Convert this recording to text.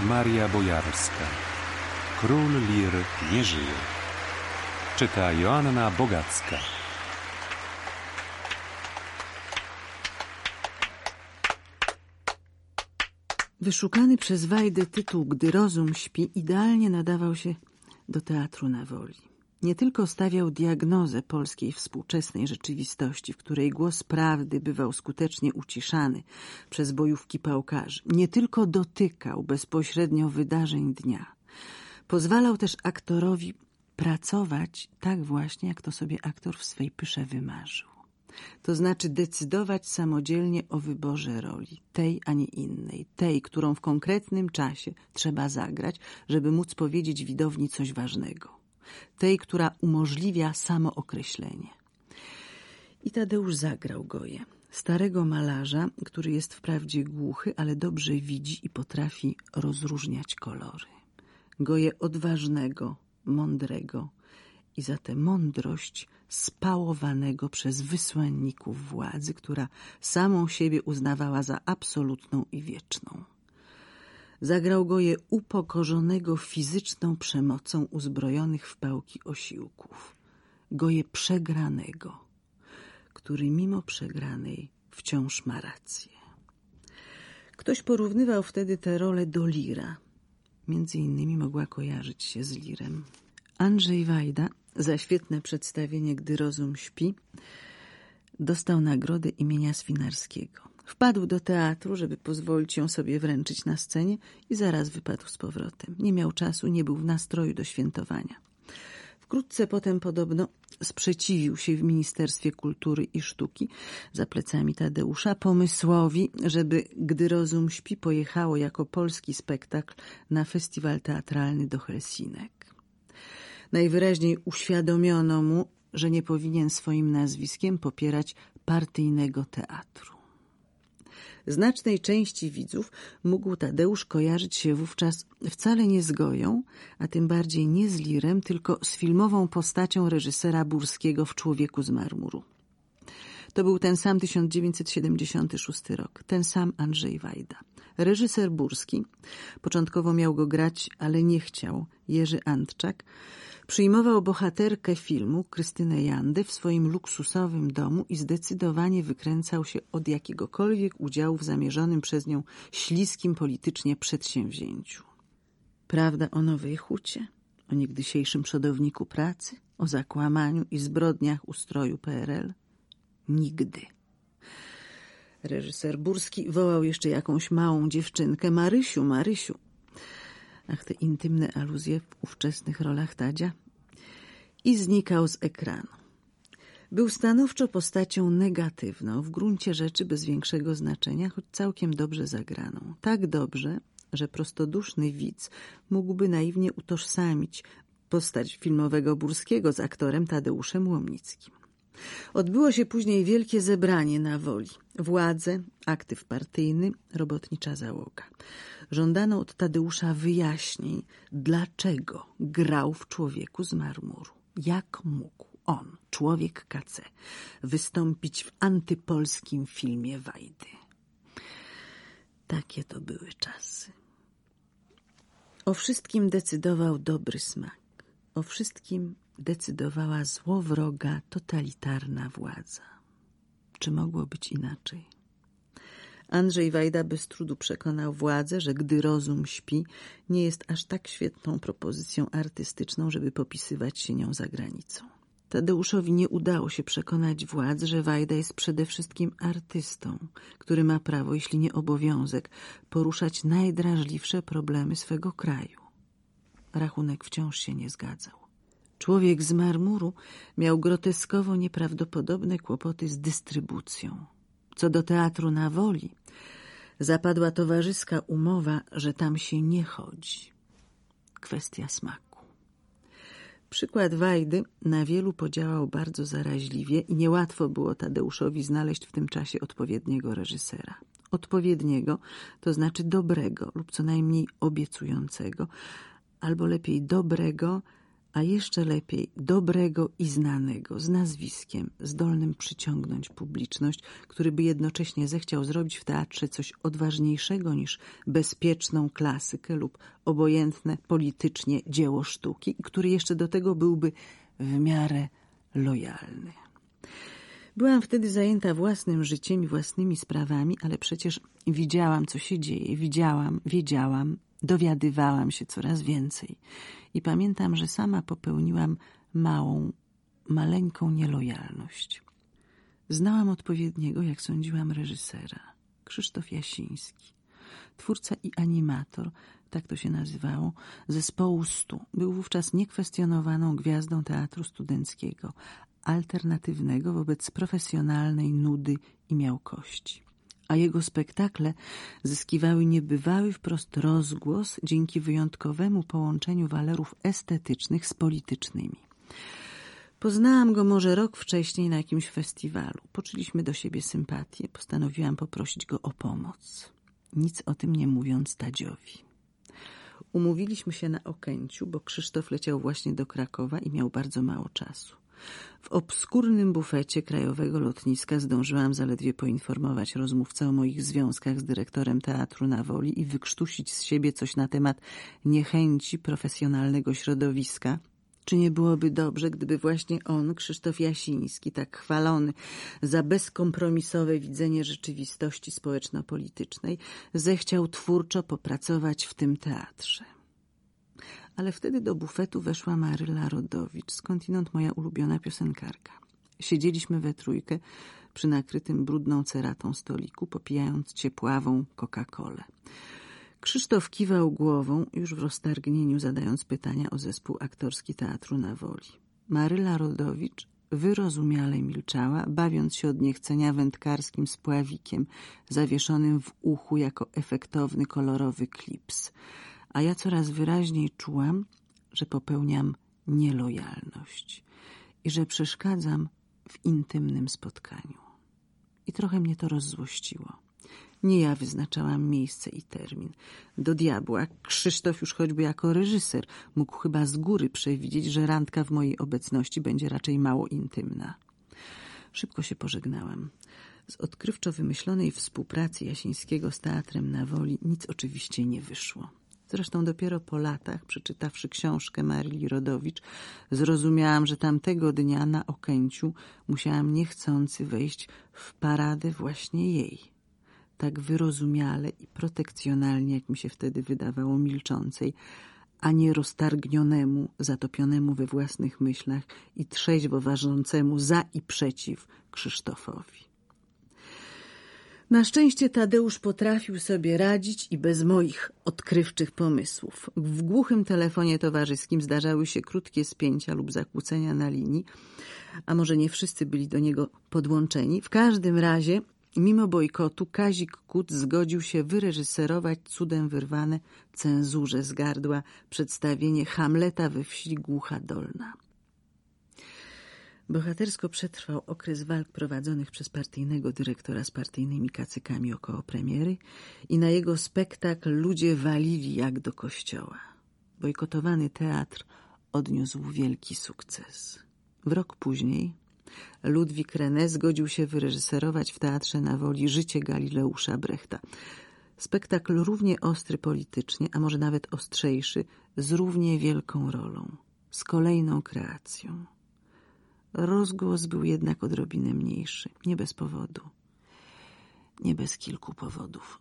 Maria Bojarska. Król Lir nie żyje. Czyta Joanna Bogacka. Wyszukany przez Wajdę tytuł Gdy rozum śpi idealnie nadawał się do teatru na woli. Nie tylko stawiał diagnozę polskiej współczesnej rzeczywistości, w której głos prawdy bywał skutecznie uciszany przez bojówki pałkarzy, nie tylko dotykał bezpośrednio wydarzeń dnia, pozwalał też aktorowi pracować tak właśnie, jak to sobie aktor w swej pysze wymarzył. To znaczy decydować samodzielnie o wyborze roli, tej, a nie innej, tej, którą w konkretnym czasie trzeba zagrać, żeby móc powiedzieć widowni coś ważnego, tej, która umożliwia samookreślenie. I Tadeusz zagrał Goję, starego malarza, który jest wprawdzie głuchy, ale dobrze widzi i potrafi rozróżniać kolory. Goję odważnego, mądrego i za tę mądrość spałowanego przez wysłanników władzy, która samą siebie uznawała za absolutną i wieczną. Zagrał go je upokorzonego fizyczną przemocą uzbrojonych w pałki osiłków, goje przegranego, który mimo przegranej wciąż ma rację. Ktoś porównywał wtedy tę rolę do Lira. Między innymi mogła kojarzyć się z Lirem. Andrzej Wajda za świetne przedstawienie Gdy rozum śpi dostał nagrodę imienia Swinarskiego. Wpadł do teatru, żeby pozwolić ją sobie wręczyć na scenie i zaraz wypadł z powrotem. Nie miał czasu, nie był w nastroju do świętowania. Wkrótce potem podobno sprzeciwił się w Ministerstwie Kultury i Sztuki za plecami Tadeusza pomysłowi, żeby Gdy rozum śpi pojechało jako polski spektakl na festiwal teatralny do Helsinek. Najwyraźniej uświadomiono mu, że nie powinien swoim nazwiskiem popierać partyjnego teatru. Znacznej części widzów mógł Tadeusz kojarzyć się wówczas wcale nie z Goją, a tym bardziej nie z Lirem, tylko z filmową postacią reżysera Burskiego w Człowieku z marmuru. To był ten sam 1976 rok, ten sam Andrzej Wajda. Reżyser Burski, początkowo miał go grać, ale nie chciał, Jerzy Antczak, Przyjmował bohaterkę filmu, Krystynę Jandę, w swoim luksusowym domu i zdecydowanie wykręcał się od jakiegokolwiek udziału w zamierzonym przez nią śliskim politycznie przedsięwzięciu. Prawda o Nowej Hucie, o niegdysiejszym przodowniku pracy, o zakłamaniu i zbrodniach ustroju PRL? Nigdy. Reżyser Burski wołał jeszcze jakąś małą dziewczynkę. Marysiu, Marysiu, ach te intymne aluzje w ówczesnych rolach Tadzia, i znikał z ekranu. Był stanowczo postacią negatywną, w gruncie rzeczy bez większego znaczenia, choć całkiem dobrze zagraną. Tak dobrze, że prostoduszny widz mógłby naiwnie utożsamić postać filmowego Burskiego z aktorem Tadeuszem Łomnickim. Odbyło się później wielkie zebranie na woli. Władze, aktyw partyjny, robotnicza załoga. Żądano od Tadeusza wyjaśnień, dlaczego grał w człowieku z marmuru. Jak mógł on, człowiek KC, wystąpić w antypolskim filmie Wajdy? Takie to były czasy. O wszystkim decydował dobry smak. O wszystkim decydowała złowroga, totalitarna władza. Czy mogło być inaczej? Andrzej Wajda bez trudu przekonał władzę, że gdy rozum śpi, nie jest aż tak świetną propozycją artystyczną, żeby popisywać się nią za granicą. Tadeuszowi nie udało się przekonać władz, że Wajda jest przede wszystkim artystą, który ma prawo, jeśli nie obowiązek, poruszać najdrażliwsze problemy swego kraju. Rachunek wciąż się nie zgadzał. Człowiek z marmuru miał groteskowo nieprawdopodobne kłopoty z dystrybucją. Co do teatru na woli, zapadła towarzyska umowa, że tam się nie chodzi. Kwestia smaku. Przykład Wajdy na wielu podziałał bardzo zaraźliwie i niełatwo było Tadeuszowi znaleźć w tym czasie odpowiedniego reżysera. Odpowiedniego, to znaczy dobrego lub co najmniej obiecującego, albo lepiej dobrego, a jeszcze lepiej dobrego i znanego, z nazwiskiem, zdolnym przyciągnąć publiczność, który by jednocześnie zechciał zrobić w teatrze coś odważniejszego niż bezpieczną klasykę lub obojętne politycznie dzieło sztuki który jeszcze do tego byłby w miarę lojalny. Byłam wtedy zajęta własnym życiem i własnymi sprawami, ale przecież widziałam, co się dzieje, widziałam, wiedziałam, dowiadywałam się coraz więcej. I pamiętam, że sama popełniłam małą, maleńką nielojalność. Znałam odpowiedniego, jak sądziłam, reżysera, Krzysztof Jasiński. Twórca i animator, tak to się nazywało, zespołu Stu. Był wówczas niekwestionowaną gwiazdą teatru studenckiego, alternatywnego wobec profesjonalnej nudy i miałkości. A jego spektakle zyskiwały niebywały wprost rozgłos dzięki wyjątkowemu połączeniu walerów estetycznych z politycznymi. Poznałam go może rok wcześniej na jakimś festiwalu. Poczuliśmy do siebie sympatię. Postanowiłam poprosić go o pomoc. Nic o tym nie mówiąc Tadziowi. Umówiliśmy się na Okęciu, bo Krzysztof leciał właśnie do Krakowa i miał bardzo mało czasu. W obskurnym bufecie krajowego lotniska zdążyłam zaledwie poinformować rozmówcę o moich związkach z dyrektorem teatru na woli i wykrztusić z siebie coś na temat niechęci profesjonalnego środowiska. Czy nie byłoby dobrze, gdyby właśnie on, Krzysztof Jasiński, tak chwalony za bezkompromisowe widzenie rzeczywistości społeczno-politycznej, zechciał twórczo popracować w tym teatrze? Ale wtedy do bufetu weszła Maryla Rodowicz, skądinąd moja ulubiona piosenkarka. Siedzieliśmy we trójkę przy nakrytym brudną ceratą stoliku, popijając ciepławą Coca-Colę. Krzysztof kiwał głową, już w roztargnieniu zadając pytania o zespół aktorski Teatru na Woli. Maryla Rodowicz wyrozumiale milczała, bawiąc się od niechcenia wędkarskim spławikiem, zawieszonym w uchu jako efektowny, kolorowy klips – a ja coraz wyraźniej czułam, że popełniam nielojalność i że przeszkadzam w intymnym spotkaniu. I trochę mnie to rozzłościło. Nie ja wyznaczałam miejsce i termin. Do diabła Krzysztof już choćby jako reżyser mógł chyba z góry przewidzieć, że randka w mojej obecności będzie raczej mało intymna. Szybko się pożegnałam. Z odkrywczo wymyślonej współpracy Jasińskiego z Teatrem na Woli nic oczywiście nie wyszło. Zresztą dopiero po latach, przeczytawszy książkę Marii Rodowicz, zrozumiałam, że tamtego dnia na Okęciu musiałam niechcący wejść w paradę właśnie jej. Tak wyrozumiale i protekcjonalnie, jak mi się wtedy wydawało, milczącej, a nie roztargnionemu, zatopionemu we własnych myślach i trzeźwo ważącemu za i przeciw Krzysztofowi. Na szczęście Tadeusz potrafił sobie radzić i bez moich odkrywczych pomysłów. W głuchym telefonie towarzyskim zdarzały się krótkie spięcia lub zakłócenia na linii, a może nie wszyscy byli do niego podłączeni. W każdym razie, mimo bojkotu, Kazik Kut zgodził się wyreżyserować cudem wyrwane cenzurze z gardła przedstawienie Hamleta we wsi Głucha Dolna. Bohatersko przetrwał okres walk prowadzonych przez partyjnego dyrektora z partyjnymi kacykami około premiery i na jego spektakl ludzie walili jak do kościoła. Bojkotowany teatr odniósł wielki sukces. W rok później Ludwik René zgodził się wyreżyserować w Teatrze na Woli Życie Galileusza Brechta. Spektakl równie ostry politycznie, a może nawet ostrzejszy, z równie wielką rolą, z kolejną kreacją. Rozgłos był jednak odrobinę mniejszy, nie bez powodu, nie bez kilku powodów.